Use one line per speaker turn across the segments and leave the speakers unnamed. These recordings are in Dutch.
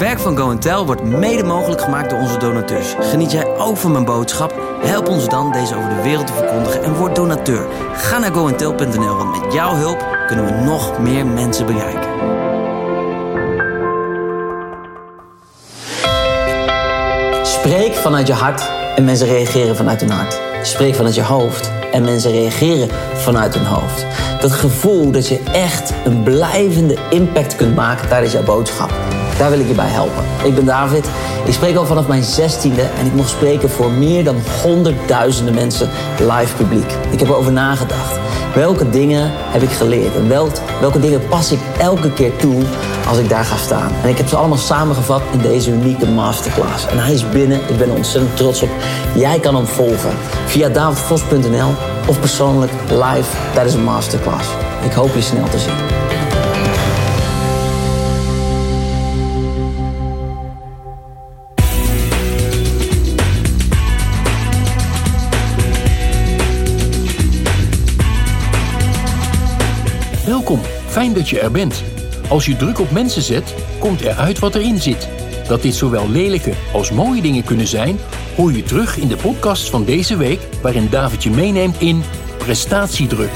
werk van Go Tell wordt mede mogelijk gemaakt door onze donateurs. Geniet jij ook van mijn boodschap? Help ons dan deze over de wereld te verkondigen en word donateur. Ga naar goentel.nl, want met jouw hulp kunnen we nog meer mensen bereiken. Spreek vanuit je hart en mensen reageren vanuit hun hart. Spreek vanuit je hoofd en mensen reageren vanuit hun hoofd. Dat gevoel dat je echt een blijvende impact kunt maken tijdens jouw boodschap. Daar wil ik je bij helpen. Ik ben David. Ik spreek al vanaf mijn zestiende en ik mocht spreken voor meer dan honderdduizenden mensen live publiek. Ik heb erover nagedacht. Welke dingen heb ik geleerd en welke dingen pas ik elke keer toe als ik daar ga staan? En ik heb ze allemaal samengevat in deze unieke masterclass. En hij is binnen. Ik ben er ontzettend trots op. Jij kan hem volgen via davidvos.nl of persoonlijk live tijdens een masterclass. Ik hoop je snel te zien.
Welkom, fijn dat je er bent. Als je druk op mensen zet, komt er uit wat erin zit. Dat dit zowel lelijke als mooie dingen kunnen zijn, hoor je terug in de podcast van deze week, waarin David je meeneemt in prestatiedruk.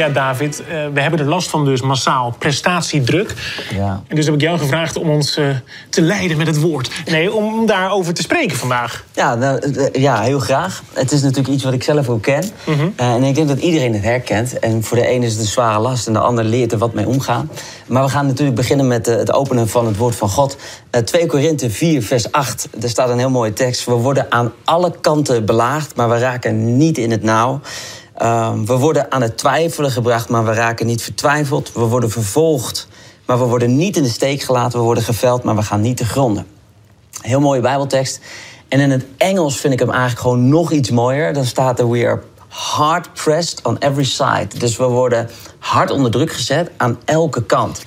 Ja, David, uh, we hebben er last van dus massaal prestatiedruk. Ja. En dus heb ik jou gevraagd om ons uh, te leiden met het woord. Nee, om daarover te spreken vandaag.
Ja, nou, eh, ja heel graag. Het is natuurlijk iets wat ik zelf ook ken. Mm -hmm. uh, en ik denk dat iedereen het herkent. En voor de ene is het een zware last en de ander leert er wat mee omgaan. Maar we gaan natuurlijk beginnen met het openen van het woord van God. 2 Korinthe 4, vers 8. Er staat een heel mooie tekst. We worden aan alle kanten belaagd, maar we raken niet in het nauw. Um, we worden aan het twijfelen gebracht, maar we raken niet vertwijfeld. We worden vervolgd, maar we worden niet in de steek gelaten. We worden geveld, maar we gaan niet te gronden. Heel mooie Bijbeltekst. En in het Engels vind ik hem eigenlijk gewoon nog iets mooier. Dan staat er: We are hard pressed on every side. Dus we worden hard onder druk gezet aan elke kant.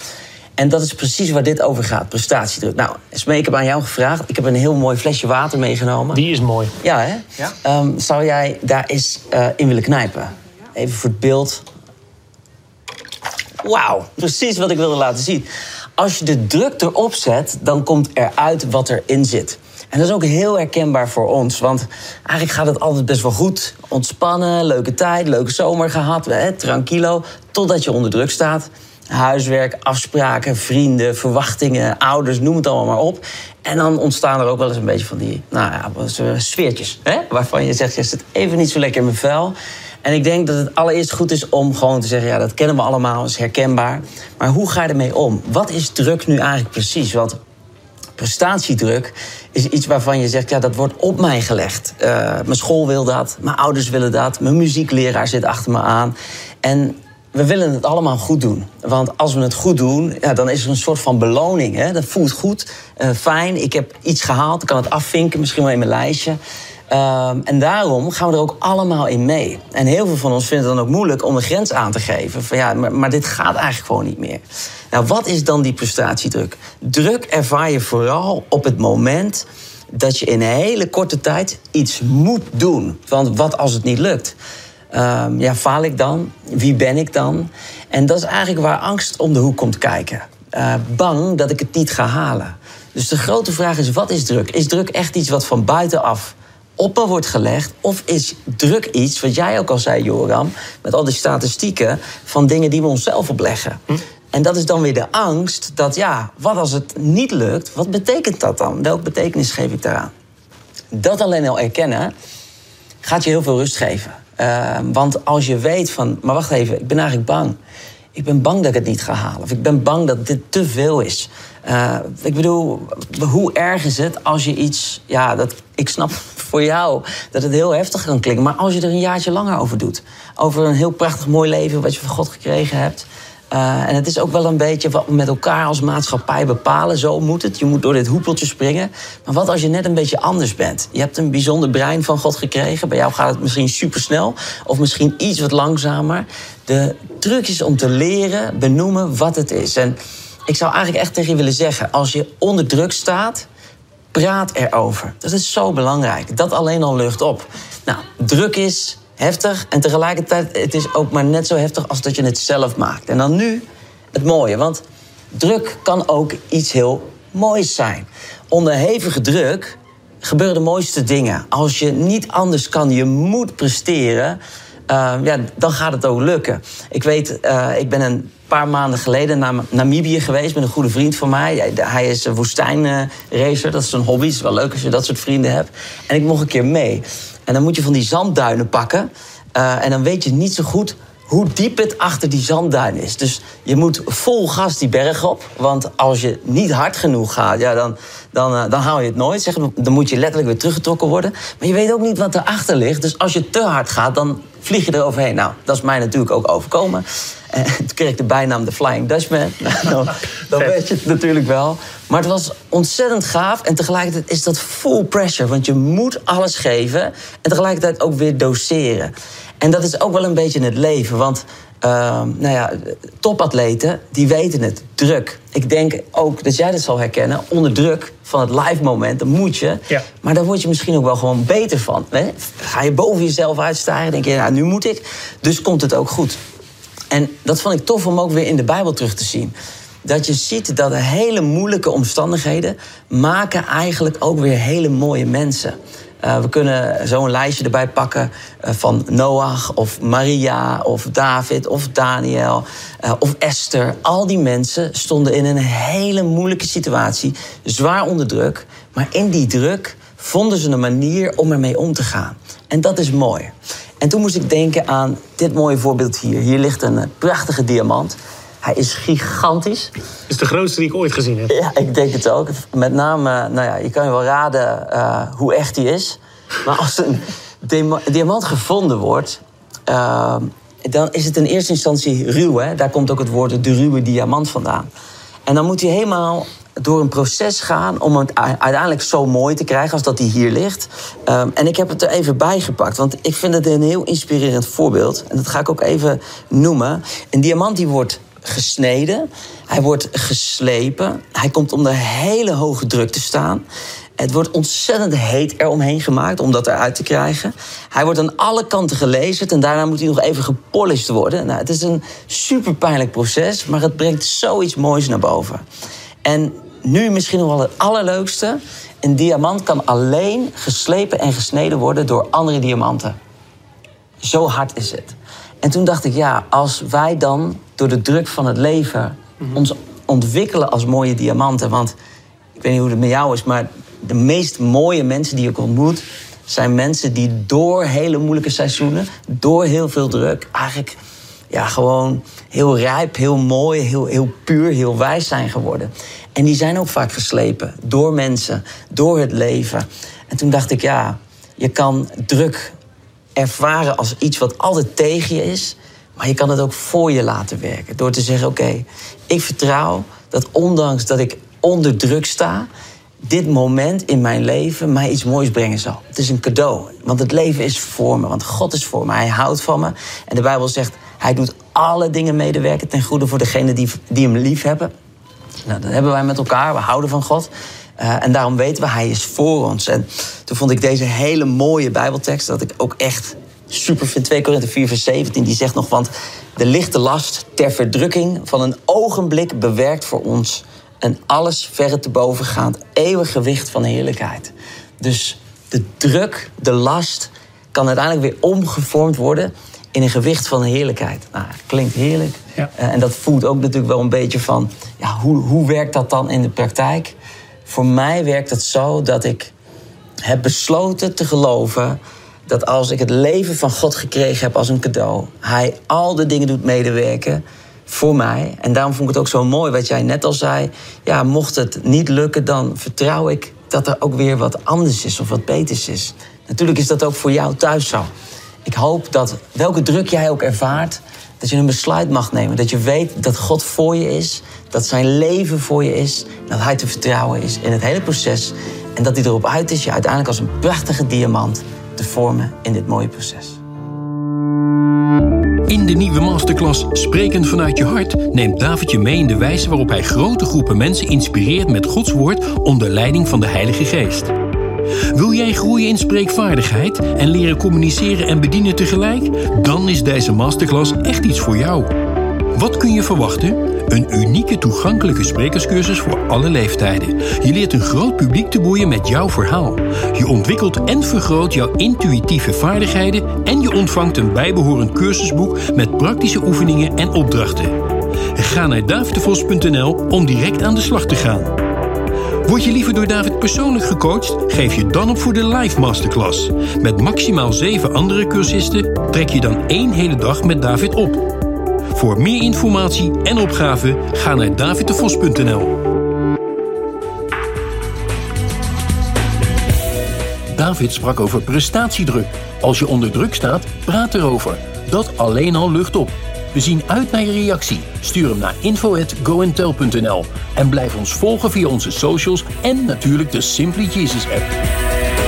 En dat is precies waar dit over gaat, prestatiedruk. Nou, Smee, ik heb aan jou gevraagd. Ik heb een heel mooi flesje water meegenomen.
Die is mooi.
Ja, hè? Ja. Um, zou jij daar eens uh, in willen knijpen? Even voor het beeld. Wauw, precies wat ik wilde laten zien. Als je de druk erop zet, dan komt eruit wat erin zit. En dat is ook heel herkenbaar voor ons. Want eigenlijk gaat het altijd best wel goed. Ontspannen, leuke tijd, leuke zomer gehad, hè, tranquilo. Totdat je onder druk staat huiswerk, afspraken, vrienden, verwachtingen, ouders, noem het allemaal maar op. En dan ontstaan er ook wel eens een beetje van die nou ja, sfeertjes. Hè? Waarvan je zegt, je zit even niet zo lekker in mijn vel. En ik denk dat het allereerst goed is om gewoon te zeggen... ja, dat kennen we allemaal, is herkenbaar. Maar hoe ga je ermee om? Wat is druk nu eigenlijk precies? Want prestatiedruk is iets waarvan je zegt... ja, dat wordt op mij gelegd. Uh, mijn school wil dat, mijn ouders willen dat... mijn muziekleraar zit achter me aan. En we willen het allemaal goed doen. Want als we het goed doen, ja, dan is er een soort van beloning. Hè? Dat voelt goed, uh, fijn. Ik heb iets gehaald, ik kan het afvinken, misschien wel in mijn lijstje. Uh, en daarom gaan we er ook allemaal in mee. En heel veel van ons vinden het dan ook moeilijk om een grens aan te geven. Van ja, maar, maar dit gaat eigenlijk gewoon niet meer. Nou, wat is dan die prestatiedruk? Druk ervaar je vooral op het moment dat je in een hele korte tijd iets moet doen. Want wat als het niet lukt? Um, ja, faal ik dan? Wie ben ik dan? En dat is eigenlijk waar angst om de hoek komt kijken. Uh, bang dat ik het niet ga halen. Dus de grote vraag is: wat is druk? Is druk echt iets wat van buitenaf op me wordt gelegd? Of is druk iets, wat jij ook al zei, Joram, met al die statistieken van dingen die we onszelf opleggen? Hm? En dat is dan weer de angst dat, ja, wat als het niet lukt? Wat betekent dat dan? Welke betekenis geef ik daaraan? Dat alleen al erkennen gaat je heel veel rust geven. Uh, want als je weet van, maar wacht even, ik ben eigenlijk bang. Ik ben bang dat ik het niet ga halen. Of ik ben bang dat dit te veel is. Uh, ik bedoel, hoe erg is het als je iets... Ja, dat, ik snap voor jou dat het heel heftig kan klinken. Maar als je er een jaartje langer over doet. Over een heel prachtig mooi leven wat je van God gekregen hebt. Uh, en het is ook wel een beetje wat we met elkaar als maatschappij bepalen. Zo moet het. Je moet door dit hoepeltje springen. Maar wat als je net een beetje anders bent? Je hebt een bijzonder brein van God gekregen. Bij jou gaat het misschien supersnel. Of misschien iets wat langzamer. De truc is om te leren benoemen wat het is. En ik zou eigenlijk echt tegen je willen zeggen... als je onder druk staat, praat erover. Dat is zo belangrijk. Dat alleen al lucht op. Nou, druk is heftig. En tegelijkertijd, het is ook maar net zo heftig als dat je het zelf maakt. En dan nu het mooie, want druk kan ook iets heel moois zijn. Onder hevige druk gebeuren de mooiste dingen. Als je niet anders kan, je moet presteren... Uh, ja, dan gaat het ook lukken. Ik weet, uh, ik ben een paar maanden geleden naar Namibië geweest met een goede vriend van mij. Hij is een woestijnracer, dat is een hobby. Het is wel leuk als je dat soort vrienden hebt. En ik mocht een keer mee. En dan moet je van die zandduinen pakken. Uh, en dan weet je niet zo goed hoe diep het achter die zandduin is. Dus je moet vol gas die berg op. Want als je niet hard genoeg gaat, ja, dan, dan, uh, dan haal je het nooit. Zeg, dan moet je letterlijk weer teruggetrokken worden. Maar je weet ook niet wat erachter ligt. Dus als je te hard gaat, dan vlieg je eroverheen. Nou, dat is mij natuurlijk ook overkomen. En toen kreeg ik de bijnaam de Flying Dutchman. Nou, dan, weet je het natuurlijk wel. Maar het was ontzettend gaaf. En tegelijkertijd is dat full pressure. Want je moet alles geven. En tegelijkertijd ook weer doseren. En dat is ook wel een beetje in het leven. Want nou ja, topatleten, die weten het. Druk. Ik denk ook dat jij dat zal herkennen. Onder druk van het live moment, dan moet je.
Ja.
Maar daar word je misschien ook wel gewoon beter van. Hè? Ga je boven jezelf uitstijgen, denk je, nou, nu moet ik. Dus komt het ook goed. En dat vond ik tof om ook weer in de Bijbel terug te zien. Dat je ziet dat hele moeilijke omstandigheden maken eigenlijk ook weer hele mooie mensen. Uh, we kunnen zo'n lijstje erbij pakken uh, van Noach of Maria of David of Daniel uh, of Esther. Al die mensen stonden in een hele moeilijke situatie, zwaar onder druk. Maar in die druk vonden ze een manier om ermee om te gaan. En dat is mooi. En toen moest ik denken aan dit mooie voorbeeld hier. Hier ligt een prachtige diamant. Hij is gigantisch.
Het is de grootste die ik ooit gezien heb.
Ja, ik denk het ook. Met name, nou ja, je kan je wel raden uh, hoe echt hij is. Maar als een diamant gevonden wordt, uh, dan is het in eerste instantie ruw. Hè? Daar komt ook het woord de ruwe diamant vandaan. En dan moet hij helemaal door een proces gaan om het uiteindelijk zo mooi te krijgen als dat hij hier ligt. Um, en ik heb het er even bij gepakt, want ik vind het een heel inspirerend voorbeeld. En dat ga ik ook even noemen. Een diamant die wordt gesneden, hij wordt geslepen, hij komt onder hele hoge druk te staan. Het wordt ontzettend heet eromheen gemaakt om dat eruit te krijgen. Hij wordt aan alle kanten gelezen en daarna moet hij nog even gepolished worden. Nou, het is een super pijnlijk proces, maar het brengt zoiets moois naar boven. En nu misschien nog wel het allerleukste. Een diamant kan alleen geslepen en gesneden worden door andere diamanten. Zo hard is het. En toen dacht ik, ja, als wij dan door de druk van het leven ons ontwikkelen als mooie diamanten. Want ik weet niet hoe het met jou is, maar de meest mooie mensen die ik ontmoet zijn mensen die door hele moeilijke seizoenen, door heel veel druk, eigenlijk ja, gewoon heel rijp, heel mooi, heel, heel puur, heel wijs zijn geworden. En die zijn ook vaak geslepen door mensen, door het leven. En toen dacht ik, ja, je kan druk ervaren als iets wat altijd tegen je is. Maar je kan het ook voor je laten werken. Door te zeggen: Oké, ik vertrouw dat ondanks dat ik onder druk sta, dit moment in mijn leven mij iets moois brengen zal. Het is een cadeau. Want het leven is voor me. Want God is voor me. Hij houdt van me. En de Bijbel zegt: Hij doet alle dingen medewerken ten goede voor degenen die, die hem lief hebben. Nou, dat hebben wij met elkaar. We houden van God. Uh, en daarom weten we, hij is voor ons. En toen vond ik deze hele mooie Bijbeltekst, dat ik ook echt super vind. 2 Korinther 4, vers 17, die zegt nog... want de lichte last ter verdrukking van een ogenblik bewerkt voor ons... een alles verre te bovengaand eeuwig gewicht van heerlijkheid. Dus de druk, de last, kan uiteindelijk weer omgevormd worden... in een gewicht van heerlijkheid. Nou, klinkt heerlijk.
Ja.
Uh, en dat voelt ook natuurlijk wel een beetje van... Ja, hoe, hoe werkt dat dan in de praktijk? Voor mij werkt het zo dat ik heb besloten te geloven dat als ik het leven van God gekregen heb als een cadeau, Hij al de dingen doet medewerken voor mij. En daarom vond ik het ook zo mooi wat jij net al zei. Ja, mocht het niet lukken, dan vertrouw ik dat er ook weer wat anders is of wat beters is. Natuurlijk is dat ook voor jou thuis zo. Ik hoop dat welke druk jij ook ervaart, dat je een besluit mag nemen. Dat je weet dat God voor je is, dat zijn leven voor je is, dat Hij te vertrouwen is in het hele proces. En dat hij erop uit is je uiteindelijk als een prachtige diamant te vormen in dit mooie proces.
In de nieuwe masterclass Spreken vanuit je hart neemt David je mee in de wijze waarop hij grote groepen mensen inspireert met Gods woord onder leiding van de Heilige Geest. Wil jij groeien in spreekvaardigheid en leren communiceren en bedienen tegelijk? Dan is deze masterclass echt iets voor jou. Wat kun je verwachten? Een unieke toegankelijke sprekerscursus voor alle leeftijden. Je leert een groot publiek te boeien met jouw verhaal. Je ontwikkelt en vergroot jouw intuïtieve vaardigheden en je ontvangt een bijbehorend cursusboek met praktische oefeningen en opdrachten. Ga naar davidevos.nl om direct aan de slag te gaan. Word je liever door David persoonlijk gecoacht? Geef je dan op voor de live masterclass. Met maximaal 7 andere cursisten trek je dan één hele dag met David op. Voor meer informatie en opgave ga naar davidtevos.nl. David sprak over prestatiedruk. Als je onder druk staat, praat erover. Dat alleen al lucht op. We zien uit naar je reactie. Stuur hem naar info@goentel.nl en blijf ons volgen via onze socials en natuurlijk de Simply Jesus app.